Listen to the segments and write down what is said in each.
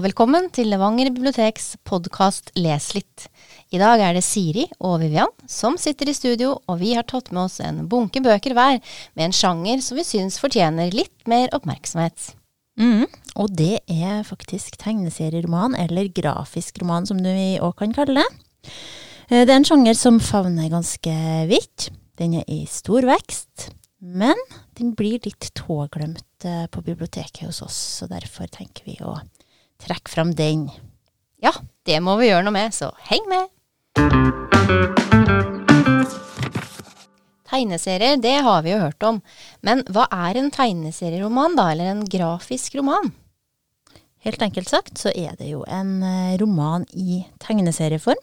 Velkommen til Levanger biblioteks podkast Les litt. I dag er det Siri og Vivian som sitter i studio, og vi har tatt med oss en bunke bøker hver med en sjanger som vi syns fortjener litt mer oppmerksomhet. Mm, og det er faktisk tegneserieroman, eller grafisk roman som vi òg kan kalle det. Eh, det er en sjanger som favner ganske vidt. Den er i stor vekst, men den blir litt tåglemt eh, på biblioteket hos oss, så derfor tenker vi å Trekk fram den. Ja, det må vi gjøre noe med, så heng med! Tegneserier, det har vi jo hørt om. Men hva er en tegneserieroman, da? Eller en grafisk roman? Helt enkelt sagt så er det jo en eh, roman i tegneserieform.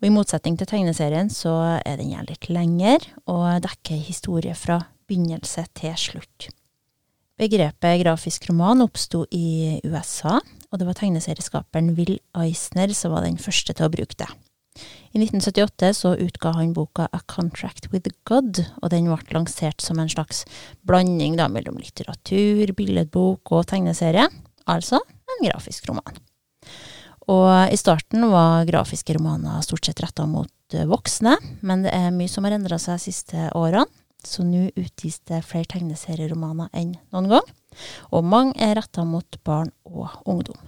Og i motsetning til tegneserien så er den gjerne litt lengre og dekker historie fra begynnelse til slutt. Begrepet grafisk roman oppsto i USA, og det var tegneserieskaperen Will Eisner som var den første til å bruke det. I 1978 så utga han boka A Contract with God, og den ble lansert som en slags blanding da mellom litteratur, billedbok og tegneserie, altså en grafisk roman. Og i starten var grafiske romaner stort sett retta mot eh, voksne, men det er mye som har endra seg de siste årene så nå utgis det flere tegneserieromaner enn noen gang. Og mange er retta mot barn og ungdom.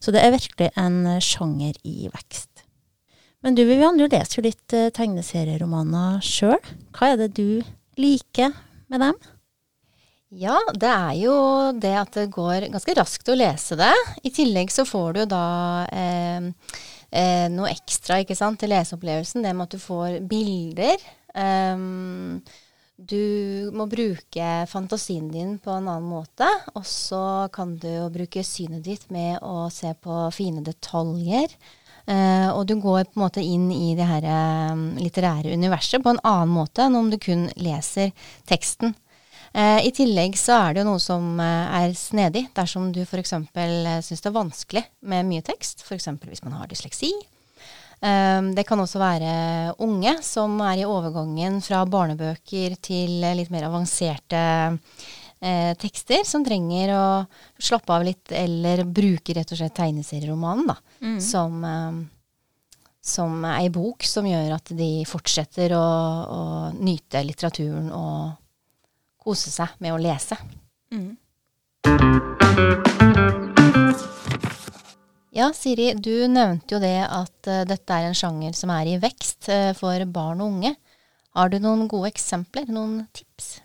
Så det er virkelig en sjanger i vekst. Men du Vivian, du leser jo litt eh, tegneserieromaner sjøl. Hva er det du liker med dem? Ja, det er jo det at det går ganske raskt å lese det. I tillegg så får du da eh, eh, noe ekstra ikke sant, til leseopplevelsen. Det med at du får bilder. Um, du må bruke fantasien din på en annen måte. Og så kan du jo bruke synet ditt med å se på fine detaljer. Uh, og du går på en måte inn i det her um, litterære universet på en annen måte enn om du kun leser teksten. Uh, I tillegg så er det jo noe som er snedig dersom du f.eks. Syns det er vanskelig med mye tekst. F.eks. hvis man har dysleksi det kan også være unge som er i overgangen fra barnebøker til litt mer avanserte eh, tekster, som trenger å slappe av litt, eller bruke rett og slett tegneserieromanen da, mm. som, eh, som ei bok som gjør at de fortsetter å, å, nyte litteraturen og kose seg med å lese. Mm. Ja, Siri, du nevnte jo det at uh, dette er en sjanger som er i vekst uh, for barn og unge. Har du noen gode eksempler, noen tips?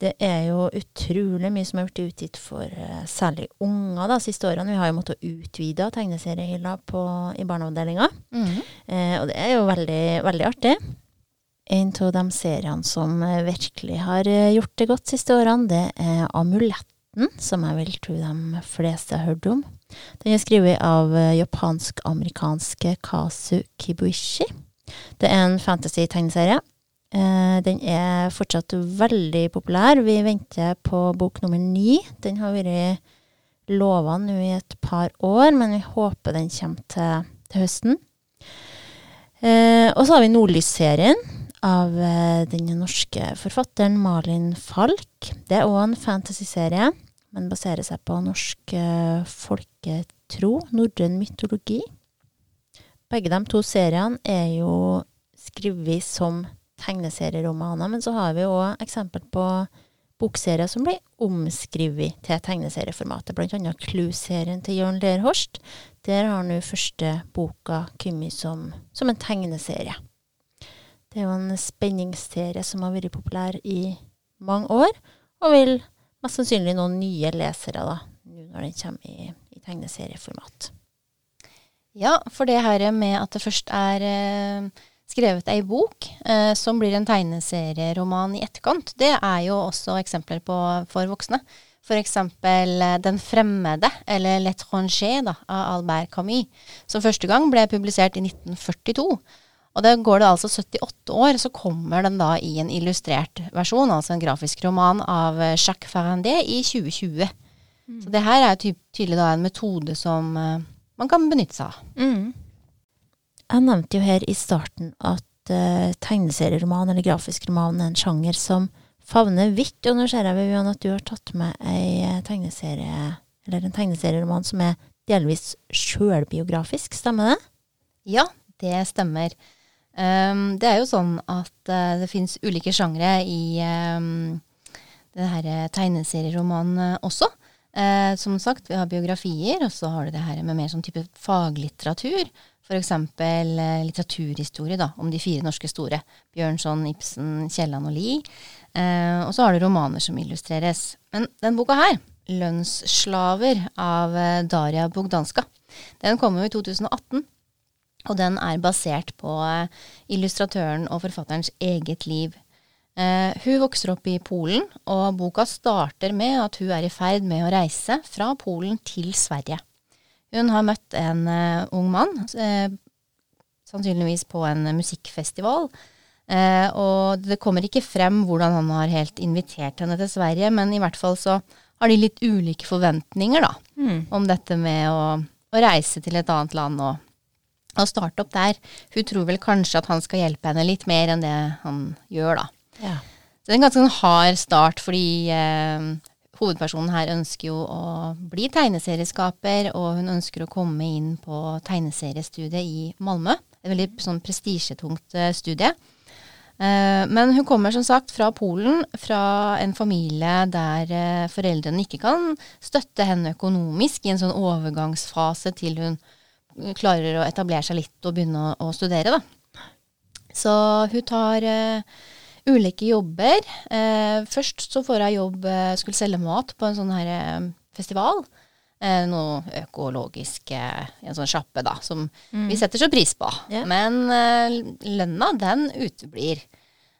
Det er jo utrolig mye som har blitt utgitt for uh, særlig unger de siste årene. Vi har jo måttet utvide tegneseriehylla i barneavdelinga, mm -hmm. og det er jo veldig, veldig artig. En av de seriene som virkelig har gjort det godt de siste årene, det er Amuletten, som jeg vil tro de fleste har hørt om. Den er skrevet av eh, japansk-amerikanske Kazu Kibuishi. Det er en fantasy-tegneserie. Eh, den er fortsatt veldig populær. Vi venter på bok nummer ni. Den har vært lova nå i et par år, men vi håper den kommer til, til høsten. Eh, og så har vi Nordlys-serien av den norske forfatteren Malin Falk. Det er òg en fantasy-serie men baserer seg på norsk eh, folketro, norrøn mytologi. Begge de to seriene er jo skrevet som tegneserieromaner, men så har vi òg eksempel på bokserier som blir omskrevet til tegneserieformatet, annet Clue-serien til Jørn Lerhorst. Der har nå første boka kommet som, som en tegneserie. Det er jo en spenningsserie som har vært populær i mange år, og vil mest sannsynlig noen nye lesere, da, nå når den kommer i, i tegneserieformat. Ja, for det her med at det først er eh, skrevet ei bok eh, som blir en tegneserieroman i etterkant, det er jo også eksempler på for voksne. Eksempel eh, Den fremmede, eller L'étranger, av Albert Camus, som første gang ble publisert i 1942. Og det går det altså 78 år, så kommer den da i en illustrert versjon, altså en grafisk roman av eh, Jacques Ferrandé i 2020. Mm. Så det her er ty tydelig da en metode som uh, man kan benytte seg av. Mm. Jeg nevnte jo her i starten at uh, tegneserieroman eller grafisk roman er en sjanger som favner vidt. Og nå ser jeg Vivian, at du har tatt med ei tegneserie eller en tegneserieroman som er delvis sjølbiografisk, stemmer det? Ja, det stemmer. Um, det er jo sånn at uh, det fins ulike sjangre i um, det her tegneserieromanen også. Uh, som sagt, vi har biografier, og så har du det her med mer sånn type faglitteratur. F.eks. Uh, litteraturhistorie da, om de fire norske store. Bjørnson, Ibsen, Kielland og Lie. Uh, og så har du romaner som illustreres. Men den boka her, 'Lønnsslaver' av Daria Bogdanska, den kom jo i 2018. Og den er basert på eh, illustratøren og forfatterens eget liv. Eh, hun vokser opp i Polen, og boka starter med at hun er i ferd med å reise fra Polen til Sverige. Hun har møtt en uh, ung mann, uh, sannsynligvis på en musikkfestival. Uh, og det kommer ikke frem hvordan han har helt invitert henne til Sverige, men i hvert fall så har de litt ulike forventninger da, mm. om dette med å, å reise til et annet land og å starte opp der. Hun tror vel kanskje at han skal hjelpe henne litt mer enn det han gjør, da. Ja. Så det er en ganske sånn hard start, fordi eh, hovedpersonen her ønsker jo å bli tegneserieskaper, og hun ønsker å komme inn på tegneseriestudiet i Malmö. Et veldig sånn prestisjetungt eh, studie. Eh, men hun kommer som sagt fra Polen, fra en familie der eh, foreldrene ikke kan støtte henne økonomisk i en sånn overgangsfase til hun klarer å etablere seg litt og begynne å, å studere, da. Så hun tar uh, ulike jobber. Uh, først så får hun jobb, uh, skulle selge mat på en sånn her festival. noe økologisk en sånn sjappe, da, som mm. vi setter så pris på. Yeah. Men lønna, den uteblir.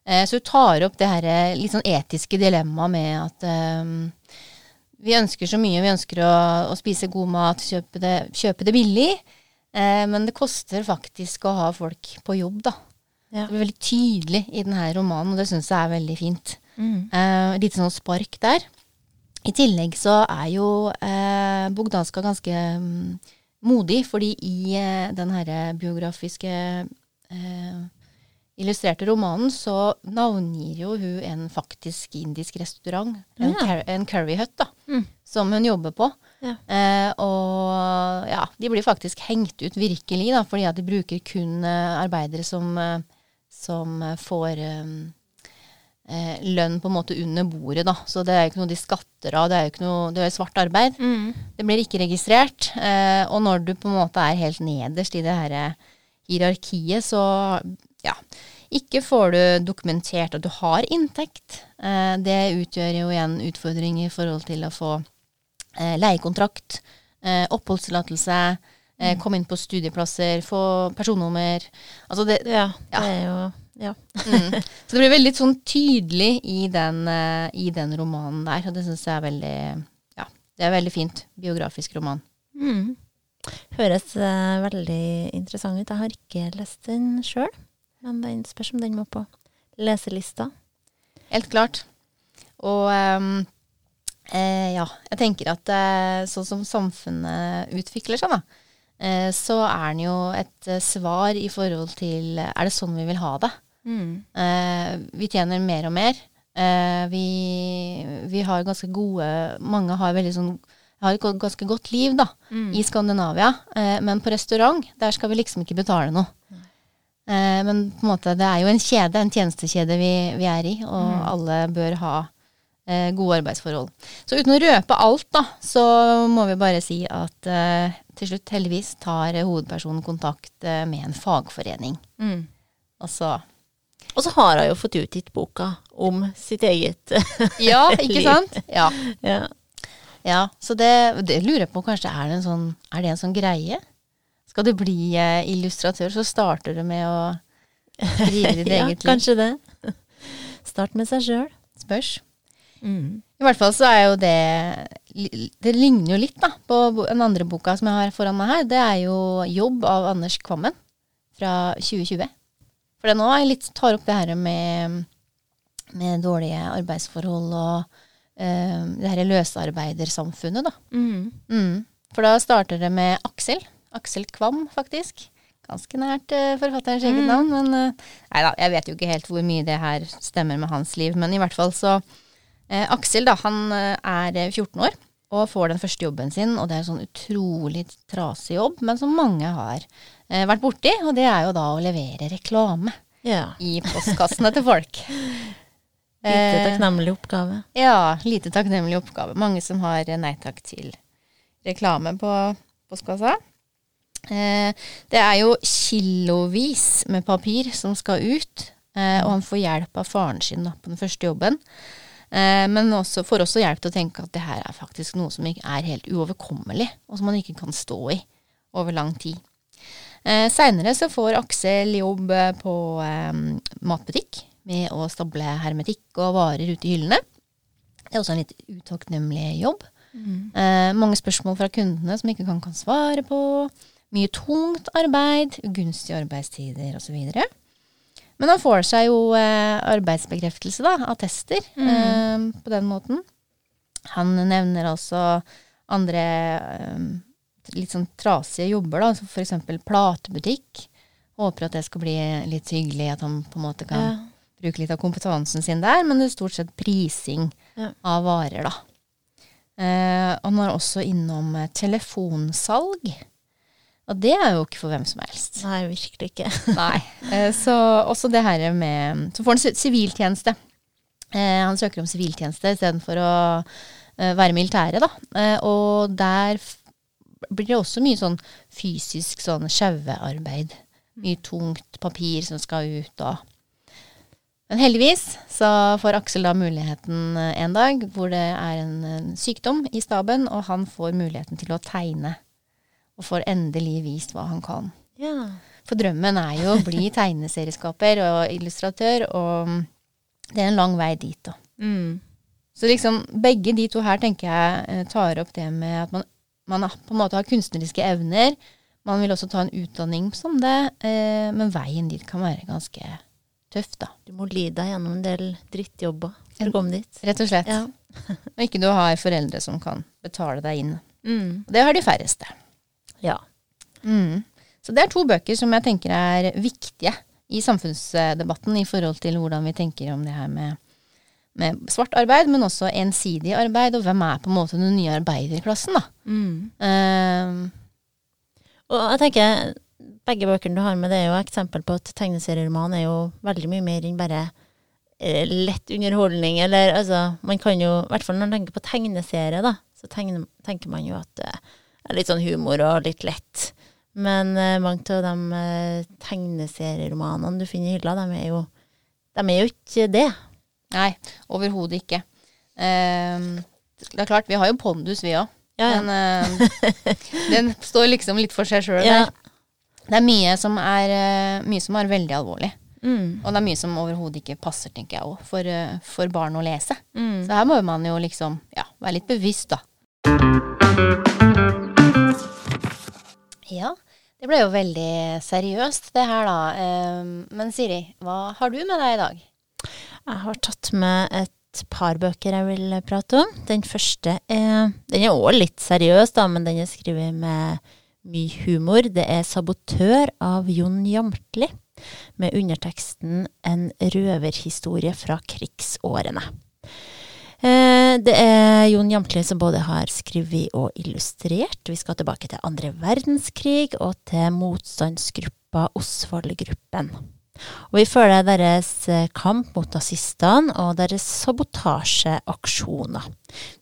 så hun tar opp det her litt sånn etiske dilemmaet med at vi ønsker så mye. Vi ønsker å, å spise god mat, kjøpe det, kjøpe det billig. Eh, men det koster faktisk å ha folk på jobb, da. Ja. Det blir veldig tydelig i denne romanen, og det syns jeg er veldig fint. Mm. Eh, litt sånn spark der. I tillegg så er jo eh, Bogdanska ganske um, modig, fordi i eh, den herre biografiske eh, illustrerte romanen så navngir jo hun en faktisk indisk restaurant, en, ja. en curryhut, da, mm. som hun jobber på. Ja. Eh, og ja, de blir faktisk hengt ut virkelig, da, fordi at de bruker kun eh, arbeidere som, eh, som får eh, eh, lønn på en måte under bordet, da. Så det er jo ikke noe de skatter av, det er jo ikke noe Det er svart arbeid. Mm. Det blir ikke registrert. Eh, og når du på en måte er helt nederst i det her hierarkiet, så ja. Ikke får du dokumentert at du har inntekt. Eh, det utgjør jo igjen utfordringer i forhold til å få leiekontrakt, eh, oppholdstillatelse, eh, komme inn på studieplasser, få personnummer. Altså det Ja, ja. det er jo ja. mm. Så det blir veldig sånn tydelig i den, i den romanen der, og det syns jeg er veldig Ja, det er veldig fint. Biografisk roman. Mm. Høres uh, veldig interessant ut. Jeg har ikke lest den sjøl. Men den spørs om den må på leselista. Helt klart. Og um, eh, ja, jeg tenker at eh, sånn som samfunnet utvikler seg, da, eh, så er den jo et eh, svar i forhold til Er det sånn vi vil ha det? Mm. Eh, vi tjener mer og mer. Eh, vi, vi, har ganske gode Mange har sånn har et ganske godt liv da, mm. i Skandinavia, men på restaurant der skal vi liksom ikke betale noe. Eh, men på en måte, det er jo en kjede, en tjenestekjede vi, vi er i, og mm. alle bør ha gode arbeidsforhold. Så uten å røpe alt, da, så må vi bare si at eh, til slutt, heldigvis, tar hovedpersonen kontakt eh, med en fagforening. Mm. Og så og så har hun jo fått utgitt boka om sitt eget Ja, ikke sant? Ja. ja. ja så det, det, lurer jeg på, kanskje er det en sånn, er det en sånn greie? Skal du bli eh, illustratør, så starter du med å skrive ditt ja, eget liv. Kanskje det. Start med seg sjøl. Spørs. Mm. I hvert fall så er jo det Det ligner jo litt da, på den andre boka som jeg har foran meg her. Det er jo 'Jobb' av Anders Kvammen fra 2020. For den òg litt tar opp det her med, med dårlige arbeidsforhold og uh, det her løsarbeidersamfunnet, da. Mm. Mm. For da starter det med Aksel, Aksel Kvam, faktisk. Ganske nært uh, forfatterens eget mm. navn. Men uh, nei da, jeg vet jo ikke helt hvor mye det her stemmer med hans liv. Men i hvert fall så uh, Aksel, da, han er 14 år og får den første jobben sin, og det er en sånn utrolig trasig jobb, men som mange har eh, vært borti, og det er jo da å levere reklame Ja. i postkassene til folk. Lite Eh, takknemlig oppgave. Ja, lite takknemlig oppgave. Mange som har eh, nei takk til reklame på postkassa. Eh, det er jo kilovis med papir som skal ut, eh, og han får hjelp av faren sin da, på den første jobben. Eh, men også, får også hjelp til å tenke at det her er faktisk noe som ikke er helt uoverkommelig, og som man ikke kan stå i over lang tid. Eh, Seinere så får Aksel jobb eh, på eh, matbutikk med å stable hermetikk og varer ute i hyllene. Det er også en litt utakknemlig jobb. Eh, mange spørsmål fra kundene som ikke kan, kan svare på. Mye tungt arbeid, ugunstige arbeidstider osv. Men han får seg jo eh, arbeidsbekreftelse, da, attester, eh, på den måten. Han nevner også andre eh, litt sånn trasige jobber, da, som f.eks. platebutikk. Håper at det skal bli litt hyggelig, at han på en måte kan Ja. bruke litt av kompetansen sin der, men det er stort sett prising Ja. av varer, da. Eh, han var også innom eh, telefonsalg. Og det er jo ikke for hvem som helst. Nei, virkelig ikke. Nei. Eh, så også det her med Så får han siviltjeneste. Eh, han søker om siviltjeneste istedenfor å eh, være militære, da. Og der blir det også mye sånn fysisk sånn sjauearbeid. Mye tungt papir som skal ut og Men heldigvis så får Aksel da muligheten en dag hvor det er en, en sykdom i staben, og han får muligheten til å tegne. Og får endelig vist hva han kan. Ja. For drømmen er jo å bli tegneserieskaper og illustratør, og det er en lang vei dit, da. Mm. Så liksom begge de to her tenker jeg eh, tar opp det med at man, man på en måte har kunstneriske evner. Man vil også ta en utdanning som det, eh, men veien dit kan være ganske tøff, da. Du må lide deg gjennom en del drittjobber for å komme dit. Rett og slett. Ja. Og ikke du har foreldre som kan betale deg inn. Mm. Det har de færreste. Ja. Mm. Så det er to bøker som jeg tenker er viktige i samfunnsdebatten i forhold til hvordan vi tenker om det her med, med svart arbeid, men også ensidig arbeid, og hvem er på en måte den nye arbeiderklassen, da. Mm. Uh, Og jeg tenker, begge bøkene du har med, det er jo eksempel på at tegneserieroman er jo veldig mye mer enn bare eh, lett underholdning, eller altså Man kan jo, i hvert fall når man tenker på tegneserie, da, så tegner, tenker man jo at er litt sånn humor og litt lett. Men uh, mange av de uh, tegneserieromanene du finner i hylla, de er jo, de er jo ikke det. nei, overhodet ikke. Uh, det er klart, vi har jo pondus, vi òg. Ja, ja. Men eh, den står liksom litt for seg sjøl Ja. der. Det er mye som er, eh, mye som er veldig alvorlig. Mm. Og det er mye som overhodet ikke passer, tenker jeg òg, for, eh, for barn å lese. Mm. Så her må man jo liksom ja, være litt bevisst, da. Ja, det ble jo veldig seriøst det her, da. Eh, Men Siri, hva har du med deg i dag? Jeg har tatt med et par bøker jeg vil prate om. Den første er Den er òg litt seriøs, da, men den er skrevet med mye humor. Det er 'Sabotør' av Jon Jamtli, med underteksten 'En røverhistorie fra krigsårene'. Eh, Det er Jon Jamtli som både har skrevet og illustrert. Vi skal tilbake til andre verdenskrig og til motstandsgruppa Osvald-gruppen. Og vi følger deres eh, kamp mot nazistene og deres sabotasjeaksjoner.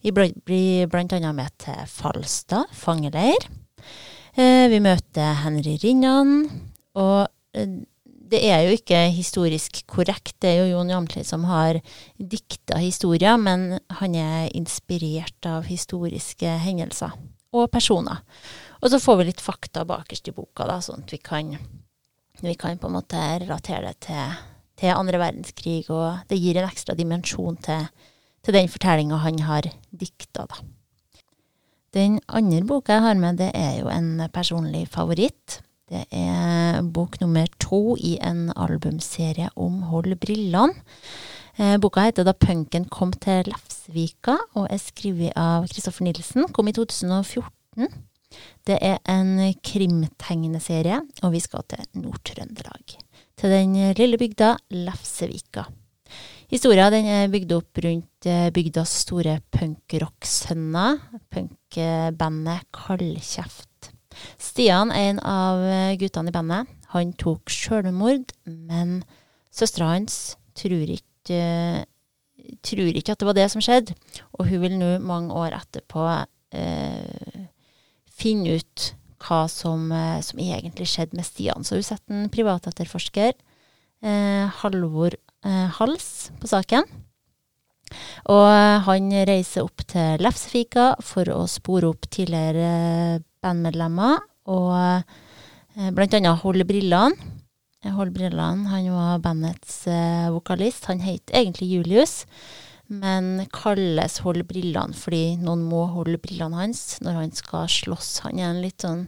Vi blir annet med til Falstad fangeleir. Eh, Vi møter Henry Rinnan, og det er jo ikke historisk korrekt. Det er jo Jon Jamtli som har dikta historier, men han er inspirert av historiske hendelser og personer. Og så får vi litt fakta bakerst i boka, da, sånn at vi kan vi kan på en måte relatere det til, til andre verdenskrig, og det gir en ekstra dimensjon til, til den fortellinga han har dikta, da. Den andre boka jeg har med, det er jo en personlig favoritt. Det er bok nummer to i en albumserie om Hold brillene. Eh, boka heter Da punken kom til Lefsvika, og er skrevet av Kristoffer Nilsen. Kom i 2014. Det er en krimtegneserie, og vi skal til Nord-Trøndelag. Til den lille bygda Lefsevika. Historia er bygd opp rundt eh, bygdas store punkrocksønner, punkbandet Kaldkjeft. Stian, en av eh, guttene i bandet, han tok sjølmord, men søstera hans tror ikke, tror ikke at det var det som skjedde, og hun vil nå mange år etterpå eh, finne ut hva som, eh, som, egentlig skjedde med Stian. Så hun setter en privatetterforsker, eh, Halvor eh, hals på saken. Og eh, han reiser opp til Lefsefika for å spore opp tidligere bandmedlemmer, og eh, annet holde brillene. Hold brillene, han var bandets eh, vokalist. Han het egentlig Julius, men kalles Hold brillene fordi noen må holde brillene hans når han skal slåss. Han er en litt sånn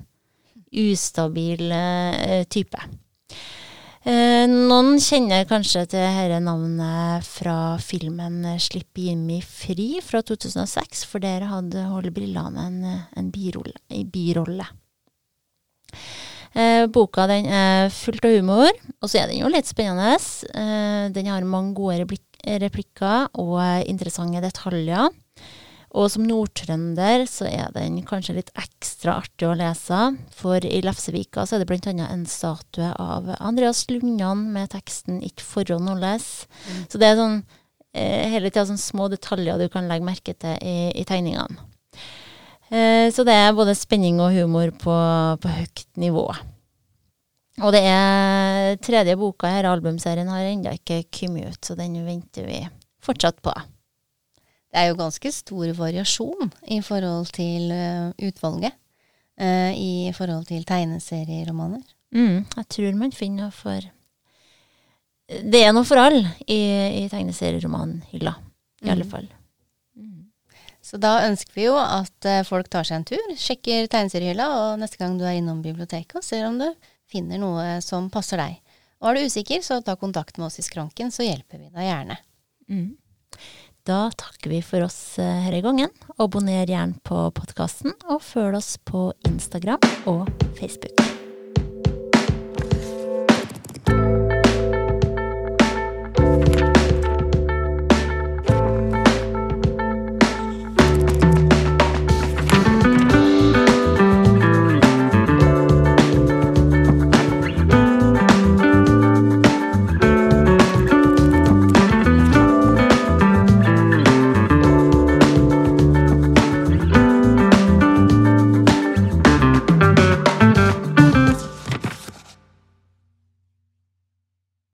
ustabil eh, type. Eh, noen kjenner kanskje til dette navnet fra filmen 'Slipp Jimmy fri' fra 2006, for der hadde Holde brillene en, en birolle. Birolle. Eh, boka den er fullt av humor, og så er den jo litt spennende. Eh, den har mange gode replikker og interessante detaljer. Og som nordtrønder så er den kanskje litt ekstra artig å lese, for i Lefsevika så er det bl.a. en statue av Andreas Lundan med teksten 'Ikke forhånd nåles'. Mm. Så det er sånn eh, hele tida sånn små detaljer du kan legge merke til i, i tegningene. Eh, så det er både spenning og humor på, på høyt nivå. Og det er tredje boka i her, albumserien har ennå ikke kommet ut, så den venter vi fortsatt på. Det er jo ganske stor variasjon i forhold til uh, utvalget. Uh, I forhold til tegneserieromaner. Mm, jeg tror man finner noe for Det er noe for alle i, i tegneserieromanhylla, i mm. alle fall. Mm. Så da ønsker vi jo at uh, folk tar seg en tur, sjekker tegneseriehylla, og neste gang du er innom biblioteket og ser om du finner noe som passer deg. Og er du usikker, så ta kontakt med oss i skranken, så hjelper vi deg gjerne. Mm. Da takker vi for oss her denne gangen. Abonner gjerne på podkasten, og følg oss på Instagram og Facebook.